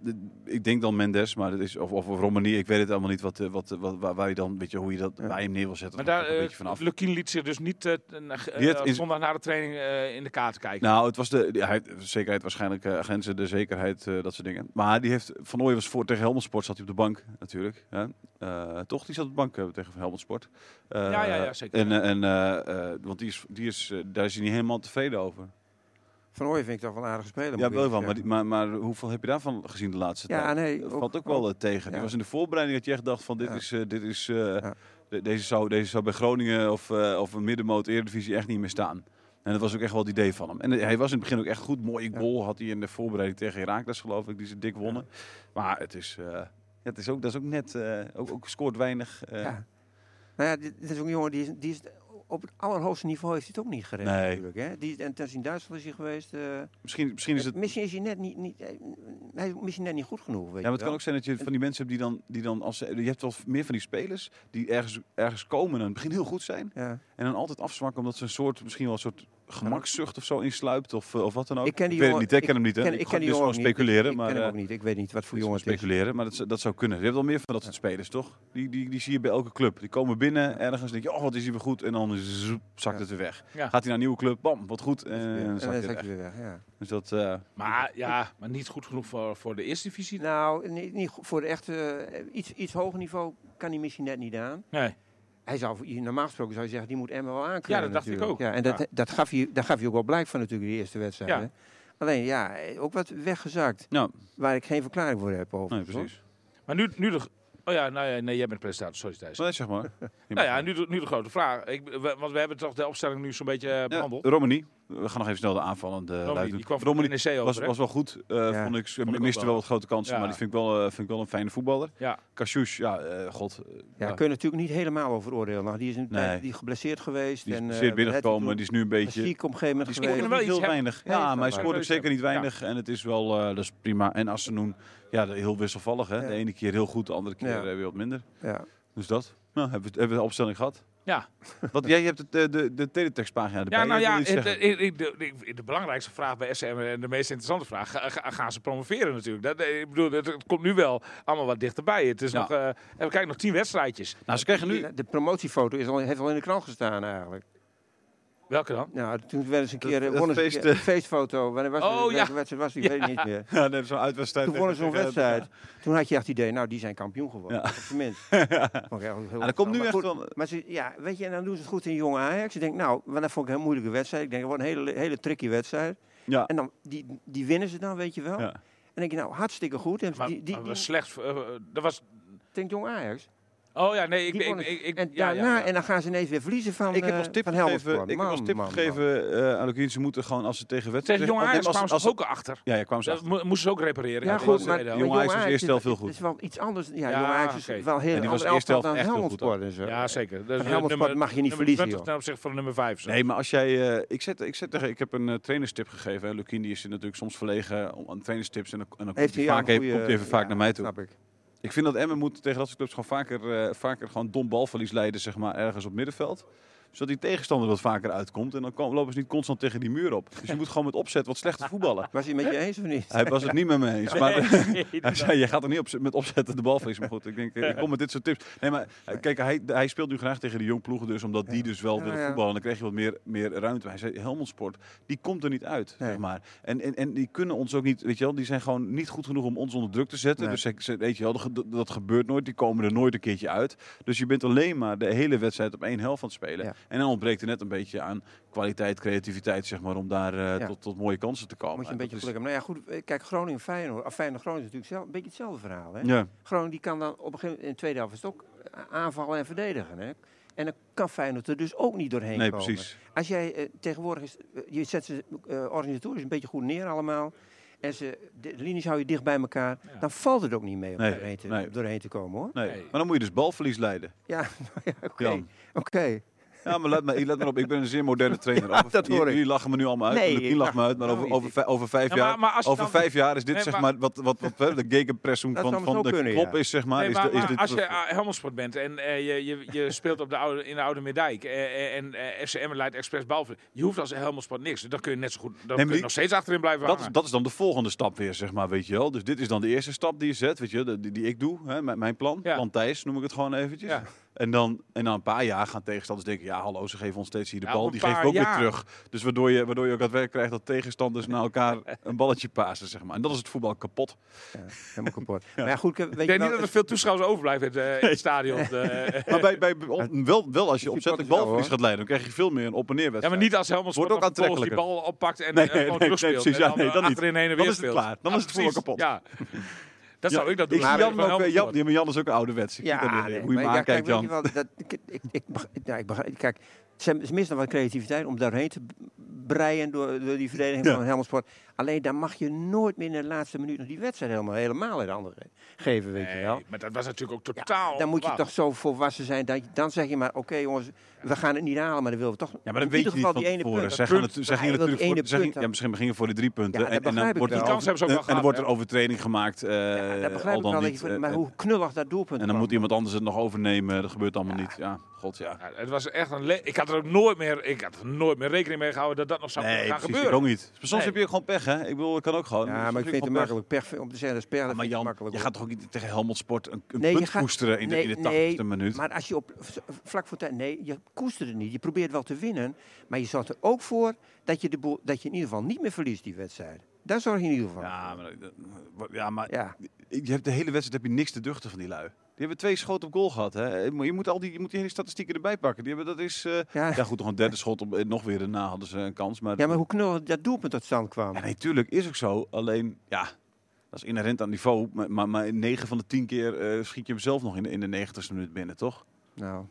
ik denk dan Mendes, maar dat is, of, of Romani, ik weet het allemaal niet wat, eh, wat, wat, waar, je dan, weet je, hoe je dat bij hem neer wil zetten. Maar daar, een eh beetje vanaf. Lukien liet zich dus niet eh, eh, in- zondag na de training eh, in de kaart kijken. Nou, het was de, hij- zekerheid waarschijnlijk, eh, agenten, de zekerheid, eh, dat soort dingen. Maar die heeft, Van Ooyen was voor tegen Helmond Sport, zat hij op de bank natuurlijk. Hè? Eh, toch, die zat op de bank eh, tegen Helmond Sport. Eh, Ja, ja, ja, zeker. En, eh, en, eh, eh, want die is, die is, eh, daar is hij niet helemaal tevreden over. Van Ooyen vind ik toch wel speler. moet Ja, wel eerlijk Maar, maar, maar hoeveel heb je daarvan gezien de laatste Ja, tijd? nee, Dat ook- valt ook wel ook. eh, tegen. Ja. was in de voorbereiding dat je echt dacht van dit Ja. is, eh, dit is eh, de- deze, zou, deze zou bij Groningen of, eh, of een middenmoot Eredivisie echt niet meer staan. En dat was ook echt wel het idee van hem. En hij was in het begin ook echt goed. Mooie goal had hij in de voorbereiding tegen Herakles geloof ik, die ze dik wonnen. Maar het is, ja, het is ook, dat is ook net, ook, ook scoort weinig. Ja. Nou ja, dit, dit is ook een jongen die is, die is op het allerhoogste niveau heeft hij het ook niet gered Nee. natuurlijk. Hè? Die, en ten in Duitsland is hij geweest. eh, Misschien, misschien is het... Misschien is hij net niet, niet, eh, hij misschien net niet goed genoeg. Weet Ja, maar het kan ook zijn dat je van die mensen hebt die dan, die dan als je hebt wel meer van die spelers die ergens, ergens komen en het begin heel goed zijn. Ja. En dan altijd afzwakken omdat ze een soort, misschien wel een soort gemakszucht of zo insluipt of, eh, of wat dan ook. Ik ken die weet het jongen- niet, ik ik ken hem niet. Hè? ken- ik ken die jongen gewoon speculeren, Ik maar ken hem eh, ook niet. Ik weet niet wat voor dit is jongen het is. speculeren, maar dat, zou- dat zou kunnen. Je hebt wel meer van dat soort spelers, toch? Die, die, die zie je bij elke club. Die komen binnen ergens, denk je, oh wat is hij weer goed, en dan zoep, zakt Ja. het weer weg. Ja. Gaat hij naar een nieuwe club, bam, wat goed, en, Ja, dan zakt hij weer weg. Ja. Dus dat, eh, Maar ja, maar niet goed genoeg voor, voor de eerste divisie. Nou, niet, voor de echte iets, iets hoger niveau kan hij misschien net niet aan. Nee. Hij zou, normaal gesproken zou je zeggen, die moet Emma wel aankunnen. Ja, dat dacht ik ook. Ja, en dat, Ja. Dat, gaf hij, daar gaf hij ook wel blijk van natuurlijk, de eerste wedstrijd. Ja. hè. Alleen ja, ook wat weggezakt. nou, Waar ik geen verklaring voor heb over. nee, precies. Maar nu, nu de... Oh ja, nou ja, nee, jij bent presentator. Sorry Thijs. Maar zeg maar. <laughs> Nou ja, nu de, nu de grote vraag. Ik, we- want we hebben toch de opstelling nu zo'n beetje eh, Ja, behandeld. Romani. We gaan nog even snel de aanvallende Romani, luid die doen. kwam van Romani de NEC over. was, was wel goed. eh, Ja. vond ik, ik ook miste wel. wel wat grote kansen, Ja. maar die vind ik, wel, eh, vind ik wel een fijne voetballer. Ja. Cassius, ja, eh, god. eh, Ja, ja, kun je natuurlijk niet helemaal over oordelen. Nou, die is een Nee. die geblesseerd geweest. die is en, eh, geblesseerd binnengekomen, het die is nu een beetje... ziek op een gegeven moment Die scoorde wel niet heel weinig. Ja, Nee, maar hij maar scoort ook leuk, zeker niet ja. weinig. En het is wel, eh, dat is prima. En Assenoen, ja, de- heel wisselvallig. Hè? Ja. De ene keer heel goed, de andere keer Ja. eh, weer wat minder. Ja. Dus dat. Nou, hebben we, hebben we de opstelling gehad. Ja. Wat, jij hebt het, eh, de, de teletextpagina erbij. Ja, nou ja, het- de, de, de belangrijkste vraag bij SM en de meest interessante vraag, ga- ga- gaan ze promoveren natuurlijk? Dat, eh, ik bedoel, het, het komt nu wel allemaal wat dichterbij. Het is Ja. nog, eh, en we kijken nog tien wedstrijdjes. nou, ze krijgen nu... De promotiefoto is al, heeft al in de krant gestaan eigenlijk. Welke dan? Nou, toen werden ze een Dat- keer, eh, dat ze een feest, keer- eh. een feestfoto. Wanneer was Oh, ja. Wedstrijd was die? Ik weet het niet meer. Ja, nee, zo'n uitwedstrijd. Toen wonnen ze zo'n wedstrijd. Toen had je echt het idee, nou, die zijn kampioen geworden. Ja. Op zijn minst. <laughs> Ik Ah, er komt nu maar echt goed, wel... Maar ze, ja, weet je, en dan doen ze het goed in jonge Ajax. Ik denk, nou, want dat vond ik een heel moeilijke wedstrijd. Ik denk, het wordt een hele, hele tricky wedstrijd. Ja. En dan, die, die winnen ze dan, weet je wel. Ja. En denk je, nou, hartstikke goed. En Maar, die, die, maar die, was slecht. eh, dat was. denkt jong Ajax. Oh ja, nee, ik, Die ik, ik, ik- en ja, daarna, ja, ja. en dan gaan ze ineens weer verliezen van Ik heb eh, als tip van gegeven, ik heb als tip gegeven eh, aan Lukien, ze moeten gewoon als ze tegen wedstrijd... Tegen Ajax als, kwamen als, ze ook achter. Ja, ja, kwamen ze achter. moesten ze ook repareren. Ja, goed, maar tweede Jong helft. Ajax was is- eerste helft heel goed. Het is wel iets anders. Ja, Ja, Jong Ajax is wel heel En die was helft dan echt heel goed, hoor. Sport en zo. Ja, zeker. Dat is En Helmond mag je niet nummer verliezen, 20 joh. ten opzichte van nummer 5. Nee, maar als jij... eh, ik, zet, ik, zet tegen, ik heb een trainerstip gegeven. die is natuurlijk soms verlegen om, aan trainerstips. En dan, en dan komt, Heeft hij vaak even, vaak naar mij toe. Snap ik. Ik vind dat Emmen moet tegen dat soort clubs gewoon vaker, eh, vaker gewoon dom balverlies leiden, zeg maar, ergens op middenveld. Zodat die tegenstander wat vaker uitkomt. En dan lopen ze niet constant tegen die muur op. Dus je moet gewoon met opzet wat slechter voetballen. <laughs> Was hij met je eens of niet? Hij was het niet met me eens. Maar <laughs> Nee, <laughs> hij zei, je gaat er niet op, met opzetten de bal verliezen. Maar goed, ik denk, eh, ik kom met dit soort tips. Nee, maar eh, kijk, hij, hij speelt nu graag tegen de jong ploegen. Dus omdat die dus wel willen voetballen. Dan krijg je wat meer, meer ruimte. Hij zei, Helmond Sport, die komt er niet uit, zeg maar. En, en, en die kunnen ons ook niet, weet je wel. Die zijn gewoon niet goed genoeg om ons onder druk te zetten. Dus ze- weet je wel, dat, dat gebeurt nooit. Die komen er nooit een keertje uit. Dus je bent alleen maar de hele wedstrijd op één helft aan het spelen. Ja. En dan ontbreekt er net een beetje aan kwaliteit, creativiteit, zeg maar. Om daar eh, Ja. tot, tot mooie kansen te komen. Moet je een En beetje dat geluk hebben. Nou ja, goed. eh, Kijk, Groningen Feyenoord. Of Feyenoord Groningen is natuurlijk zelf, een beetje hetzelfde verhaal. Hè? Groningen die kan dan op een gegeven moment in de tweede helft is het ook eh, aanvallen en verdedigen. Hè? En dan kan Feyenoord er dus ook niet doorheen Nee, komen. precies. Als jij eh, tegenwoordig is, je zet ze eh, organisatorisch een beetje goed neer allemaal. En ze, de linies hou je dicht bij elkaar. Ja. Dan valt het ook niet mee om Nee, doorheen, te, nee. doorheen te komen hoor. Nee. Nee. Maar dan moet je dus balverlies leiden. Ja, <laughs> nou ja, oké. Jan. Ja, maar let, me, let maar op, ik ben een zeer moderne trainer. <laughs> Ja, Over- dat hoor ik. Jullie lachen me nu allemaal uit. Nee, ik lacht me uit, maar over, nou, over, over vijf Ja, maar- jaar... maar als je over dan- vijf jaar is dit Nee, zeg maar- wat, wat, wat, wat de gegenpressing van, van de kunnen, klop ja. is, zeg maar. Nee, is maar, de, is maar dit als je uh, Helmelsport bent en eh, je, je, je <laughs> speelt op de oude, in de Oude Meerdijk eh, en eh FCM leidt expres balven, je hoeft als Helmelsport niks. Dan kun je net zo goed, dan kun je nog steeds achterin blijven dat, is, hangen. dat is dan de volgende stap weer, zeg maar, weet je wel. Dus dit is dan de eerste stap die je zet, weet je, die, die ik doe, hè, met mijn plan. Ja. Plan Thijs noem ik het gewoon eventjes. Ja. En dan en na een paar jaar gaan tegenstanders denken, ja hallo, ze geven ons steeds hier de Ja, bal. Die geven we ook weer terug. Dus waardoor je, waardoor je ook het werk krijgt dat tegenstanders naar elkaar <laughs> een balletje pasen, zeg maar. En dat is het voetbal kapot. Ja, helemaal kapot. <laughs> Maar ja, goed, weet ik je denk wel, niet dat er veel toeschouwers overblijven in het, eh, in het stadion. Eh, <laughs> Maar bij, bij, op- wel, wel als je opzettelijk balverlies gaat leiden, dan krijg je veel meer een op- en ja, neerwedstrijd. maar niet als Helmelsport Wordt ook dan die bal oppakt en Nee, nee, gewoon nee, nee, terugspeelt. precies. en Ja, nee, dan dan niet. achterin heen en Dan is het speelt. klaar. Dan Ja, is het voetbal kapot. Ja. Dat zou ik dat doen. Ik zie Maar Jan ook, eh, Jan, ja, maar Jan is ook een ouderwets. Ik Ja, nee, hoe je maar ja, aankijkt, Jan. wel, dat, ik, ik, ik, ja, kijk, ze missen nog wat creativiteit om daarheen te breien door, door die verdediging Ja. van Helmelsport. Alleen dan mag je nooit meer in de laatste minuut nog die wedstrijd helemaal, helemaal in de handen geven, weet je wel. Nee, maar dat was natuurlijk ook Ja, totaal. dan moet je toch zo volwassen zijn. Dat je, dan zeg je maar, oké jongens, we gaan het niet halen, maar dan willen we toch Ja, maar in dat weet je niet van die ene tevoren. punt. Zij gingen natuurlijk voor, ene ja, misschien gingen voor de drie punten. Ja, dat en, en dan begrijp ik wordt er wel. Die kans hebben ze ook en, wel en dan wordt er overtreding gemaakt. eh, Ja, dat begrijp al ik dan wel. niet. eh, maar eh, hoe knullig dat doelpunt en dan moet iemand anders het nog overnemen. Dat gebeurt allemaal Ja. niet. Ja, god ja. Ja, het was echt een. le- Ik had er ook nooit meer. Ik had er nooit meer rekening mee gehouden dat dat nog zou Nee, gaan precies. Gebeuren. ook niet. Maar soms Nee. heb je ook gewoon pech, hè? Ik bedoel, ik kan ook gewoon. Ja, maar ik vind het pech. makkelijk. Pech, om te zeggen, dat is Ja, maar Jan, makkelijk. je gaat toch ook niet tegen Helmond Sport een, een Nee, punt gaat- koesteren in de, in de nee, 80ste minuut? Maar als je op vlak voor tijd. Nee, je koestert het niet. Je probeert wel te winnen. Maar je zorgt er ook voor dat je, de boel, dat je in ieder geval niet meer verliest, die wedstrijd. Daar zorg je in ieder geval. Ja, maar, eh, ja, maar Ja. je hebt de hele wedstrijd heb je niks te duchten van die lui. Die hebben twee schoten op goal gehad. Hè? Je moet al die, je moet die hele statistieken erbij pakken. Die hebben, dat is, eh, Ja. ja goed, nog een derde schot op, eh, nog weer daarna hadden ze een kans. Maar, ja, maar hoe knullig dat doelpunt tot stand kwam. Ja, nee, tuurlijk is ook zo. Alleen, ja, dat is inherent aan niveau. Maar, maar, maar 9 van de 10 keer eh, schiet je hem zelf nog in de, in de 90ste minuut binnen, toch? Nou.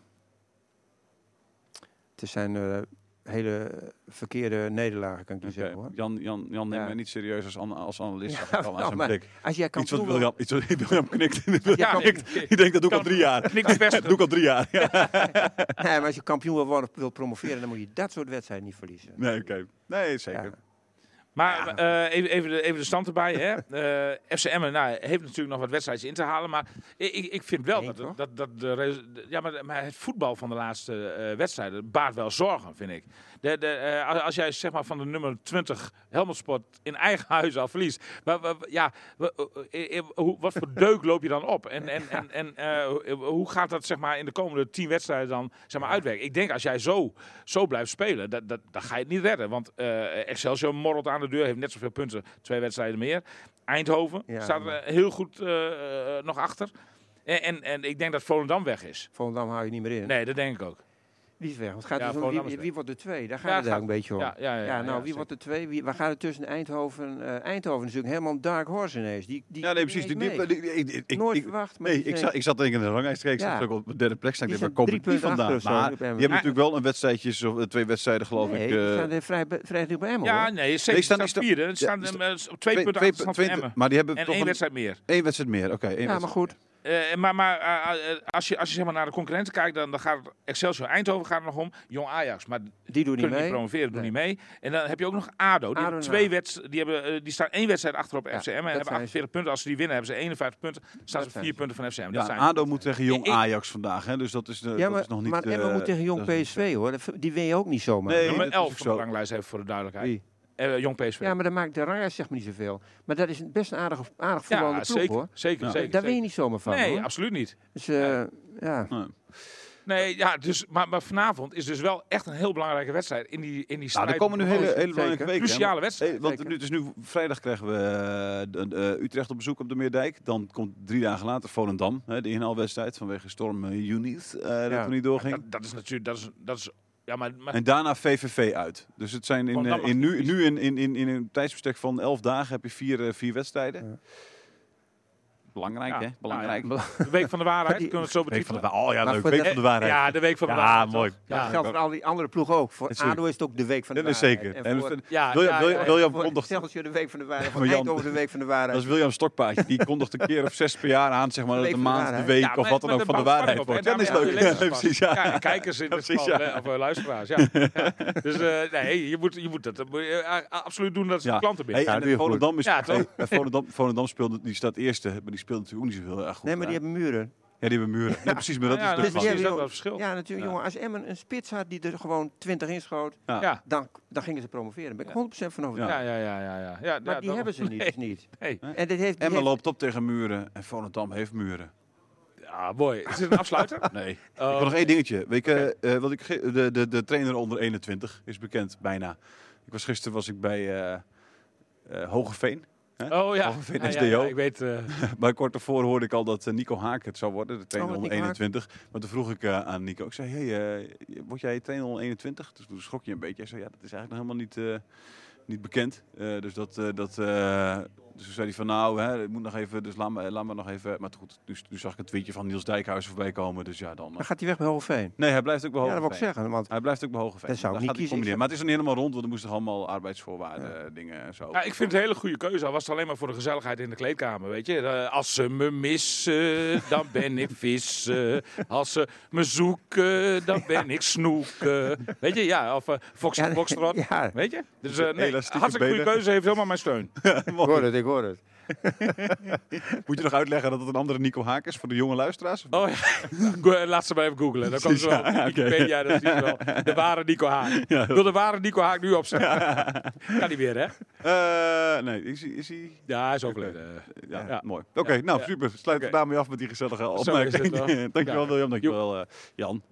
Het zijn eh, hele verkeerde nederlagen, kan ik je Oké. zeggen hoor. Jan, Jan, Jan neemt Ja. mij niet serieus als, an- als analist. Ja, al aan <laughs> zijn blik. Als jij Iets wat William, iets wat William knikt. Ja, knikt. ik- Ik denk dat doe ik al kan- drie jaar. <laughs> Knikt. Dat <laughs> doe ik al drie jaar. Ja. Nee, maar als je kampioen wil worden, wil promoveren, dan moet je dat soort wedstrijden niet verliezen. Nee, oké. Nee, zeker. Maar Ja. eh, even, even, de, even de stand erbij. Hè. Eh FCM nou, heeft natuurlijk nog wat wedstrijdjes in te halen. Maar ik, ik- vind wel dat, dat, dat de, ja, maar, maar het voetbal van de laatste eh, wedstrijden baart wel zorgen, vind ik. De, de, als- jij zeg maar van de nummer 20 Helmond Sport in eigen huis al verliest. wa- ja, wat voor <laughs> deuk loop je dan op? En, en, en, en hoe- gaat dat zeg maar, in de komende 10 wedstrijden dan zeg maar, uitwerken? Ik denk als jij zo, zo blijft spelen, dat, dat, dan ga je het niet redden. Want Excelsior morrelt aan de deur, heeft net zoveel punten, twee wedstrijden meer. Eindhoven Ja, staat er heel goed eh, eh, nog achter. En, en, en ik denk dat Volendam weg is. Volendam hou je niet meer in. Nee, dat denk ik ook. Wie is weg? Want het gaat Ja, dus om wie, wie wordt de twee? Daar gaat Ja, het daar gaat- een beetje om. Ja, ja, ja, nou, wie wordt de twee? Wie, waar gaat het tussen Eindhoven? eh Eindhoven is natuurlijk helemaal dark horse ineens. Die, die Ja, nee, precies. Die, die, die- ik- ik- ik- Nooit ik- verwacht. maar Nee, ik zat, ik zat denk ik in de ranglijst. Ik Ja. ook op de derde plek. Staan. Ik denk, waar komt die vandaan? achter zo, Maar die Emmen. hebben natuurlijk wel een wedstrijdjes, of eh, twee wedstrijden geloof Nee, ik. die eh, staan er vrij, vrij dicht bij Emmen, Ja, nee, zeker. Nee, Die staan- vierde. Die Ja, staan eh, op twee punten Emmen. Maar die hebben En toch één een, wedstrijd meer. één wedstrijd meer. Oké, Ja, maar goed. Eh, maar maar eh, eh, als je, als je zeg maar, naar de concurrenten kijkt, dan, dan gaat het Excelsior Eindhoven gaat er nog om. Jong Ajax, maar Die doen niet kunnen niet mee. promoveren, doen Nee. niet mee. En dan heb je ook nog ADO. Die, ADO twee wedst die, hebben, die staan één wedstrijd achter op Ja, FCM en hebben zijn 48 punten. Als ze die winnen, hebben ze 51 punten. Dan staan Dat ze vier punten van FCM. Dat zijn ADO moet tegen Jong Ajax vandaag. Hè, dus dat is, de, Ja, dat maar, is nog niet... maar eh, moet tegen Jong PSV, hoor. Die win je ook niet zomaar. Nee, is 11 ook van de zo. ranglijst even voor de duidelijkheid. Wie? Eh, Jong PSV. Ja, maar dat maakt de ranglijst zeg maar niet zoveel. Maar dat is een- best een aardig, aardig Ja, voetballende ploeg, zeker, hoor. zeker, Ja. zeker. Daar win je niet zomaar van, Nee, hoor. absoluut niet. Dus, eh, ja. Nee. Nee, ja, dus, maar, maar vanavond is dus wel echt een heel belangrijke wedstrijd in die, in die Nou, strijd. er komen nu hele, hele belangrijke weken. Cruciale wedstrijd. Hey, want nu, dus nu vrijdag krijgen we eh, de- Utrecht op bezoek op de Meerdijk. Dan komt drie dagen later Volendam, hè, de inhaalwedstrijd vanwege storm uh, eh, dat Ja. toen niet doorging. Dat, dat is natuurlijk, dat is, dat is, ja, maar, maar En daarna VVV uit. Dus het zijn in, eh, in, nu, nu in, in, in, in een tijdsbestek van elf dagen heb je vier, eh, vier wedstrijden. Ja. Belangrijk, Ja. hè? Belangrijk. Nou De week van de waarheid, <laughs> kunnen we het zo Week van betitelen? de Oh ja, Maar leuk. Week de- van de waarheid. Ja, de week van de Ja, waarheid. mooi. Dat Ja, geldt voor al die andere ploegen ook. Voor Natuurlijk. ADO is het ook de week van de Dat is waarheid. zeker. En En voor, ja, Wil je- ja, wil je- ja, je kondigt- Excelsior de week van de waarheid. Jan- Eindhoven de week van de waarheid. Dat is William Stokpaardje. Die kondigt een keer of zes per jaar aan, zeg maar, dat de maand, de waarheid. week Ja, of wat dan ook van de waarheid wordt. Ja, dat is leuk. je Ja, <laughs> precies, ja. Ja, kijkers in Ja, dit precies, geval, ja. of eh, luisteraars. Ja. Ja. <laughs> Dus eh, nee, je moet, je moet dat, je, eh, absoluut doen dat ze de klanten binnen. en je. Volendam is... Ja, Volendam speelde, die staat eerste, maar die speelt natuurlijk ook niet zo heel erg goed. Nee, maar die hebben muren. Ja, die hebben muren. Nee, precies, maar dat Ja, is dat is Dus ook wel verschil. Ja, natuurlijk, Ja. jongen. Als Emmen een spits had die er gewoon 20 inschoot, Ja. Ja. dan, dan gingen ze promoveren. Daar ben ik 100% van overtuigd. Ja, ja, ja, ja, ja. ja Maar ja, die hebben ze niet. Nee, dus niet. nee. En dit heeft, heeft- loopt op tegen muren en Volendam heeft muren. Ja, mooi. Is dit een afsluiter? <laughs> Nee. Ik Oh. wil nog één dingetje. Weet je, eh, wat ik, de, de, de trainer onder 21 is bekend, bijna. Ik was, gisteren was ik bij eh eh Hogeveen. Hè? Oh ja. Ja, ja, SDO. ja, ik weet... eh, <laughs> Maar kort daarvoor hoorde ik al dat eh, Nico Haak het zou worden, de trainer Oh. 21. Maar toen vroeg ik eh, aan Nico, ik zei, hey, eh, word jij trainer onder 21? Dus toen schrok je een beetje. Hij zei, ja, dat is eigenlijk nog helemaal niet, eh, niet bekend. Eh, dus dat, eh, dat eh, dus toen zei hij van, nou, hè, ik moet nog even, dus laat me, laat me nog even. Maar goed, dus, toen zag ik een tweetje van Niels Dijkhuizen voorbij komen. Dus ja, dan. eh, Dan gaat hij weg bij Hogeveen. Nee, hij blijft ook bij Ja, dat Hogeveen. wil ik zeggen. Want Hij blijft ook bij Hogeveen. Dat zou ik niet gaat kiezen. combineren. Maar het is niet helemaal rond, want er moesten allemaal arbeidsvoorwaarden, eh, dingen en zo. Ja, ik vind het een hele goede keuze. Al was het alleen maar voor de gezelligheid in de kleedkamer, weet je. Eh, als ze me missen, dan ben ik <laughs> vissen. Als ze me zoeken, dan ben ik snoeken. Weet je, ja. Of uh, Fox, Ja, Foxtrot. <laughs> Weet je? Dus eh nee, hartstikke goede keuze. Heeft helemaal mijn steun. <laughs> het, ik hoor het. <laughs> Moet je nog uitleggen dat het een andere Nico Haak is voor de jonge luisteraars? Oh ja. Go- Laat ze maar even googlen. Dan komt ze wel. Ja. Wikipedia, dat je wel. De ware Nico Haak. Ik wil de ware Nico Haak nu opzetten. <laughs> Kan niet meer, hè? Eh, nee, is hij... Is hij Ja, hij is overleden. ja, Ja. mooi. Oké, nou Ja. super. Sluit Oké. daarmee af met die gezelige is het opmerking. wel. <laughs> dankjewel Ja. William, dankjewel eh, Jan.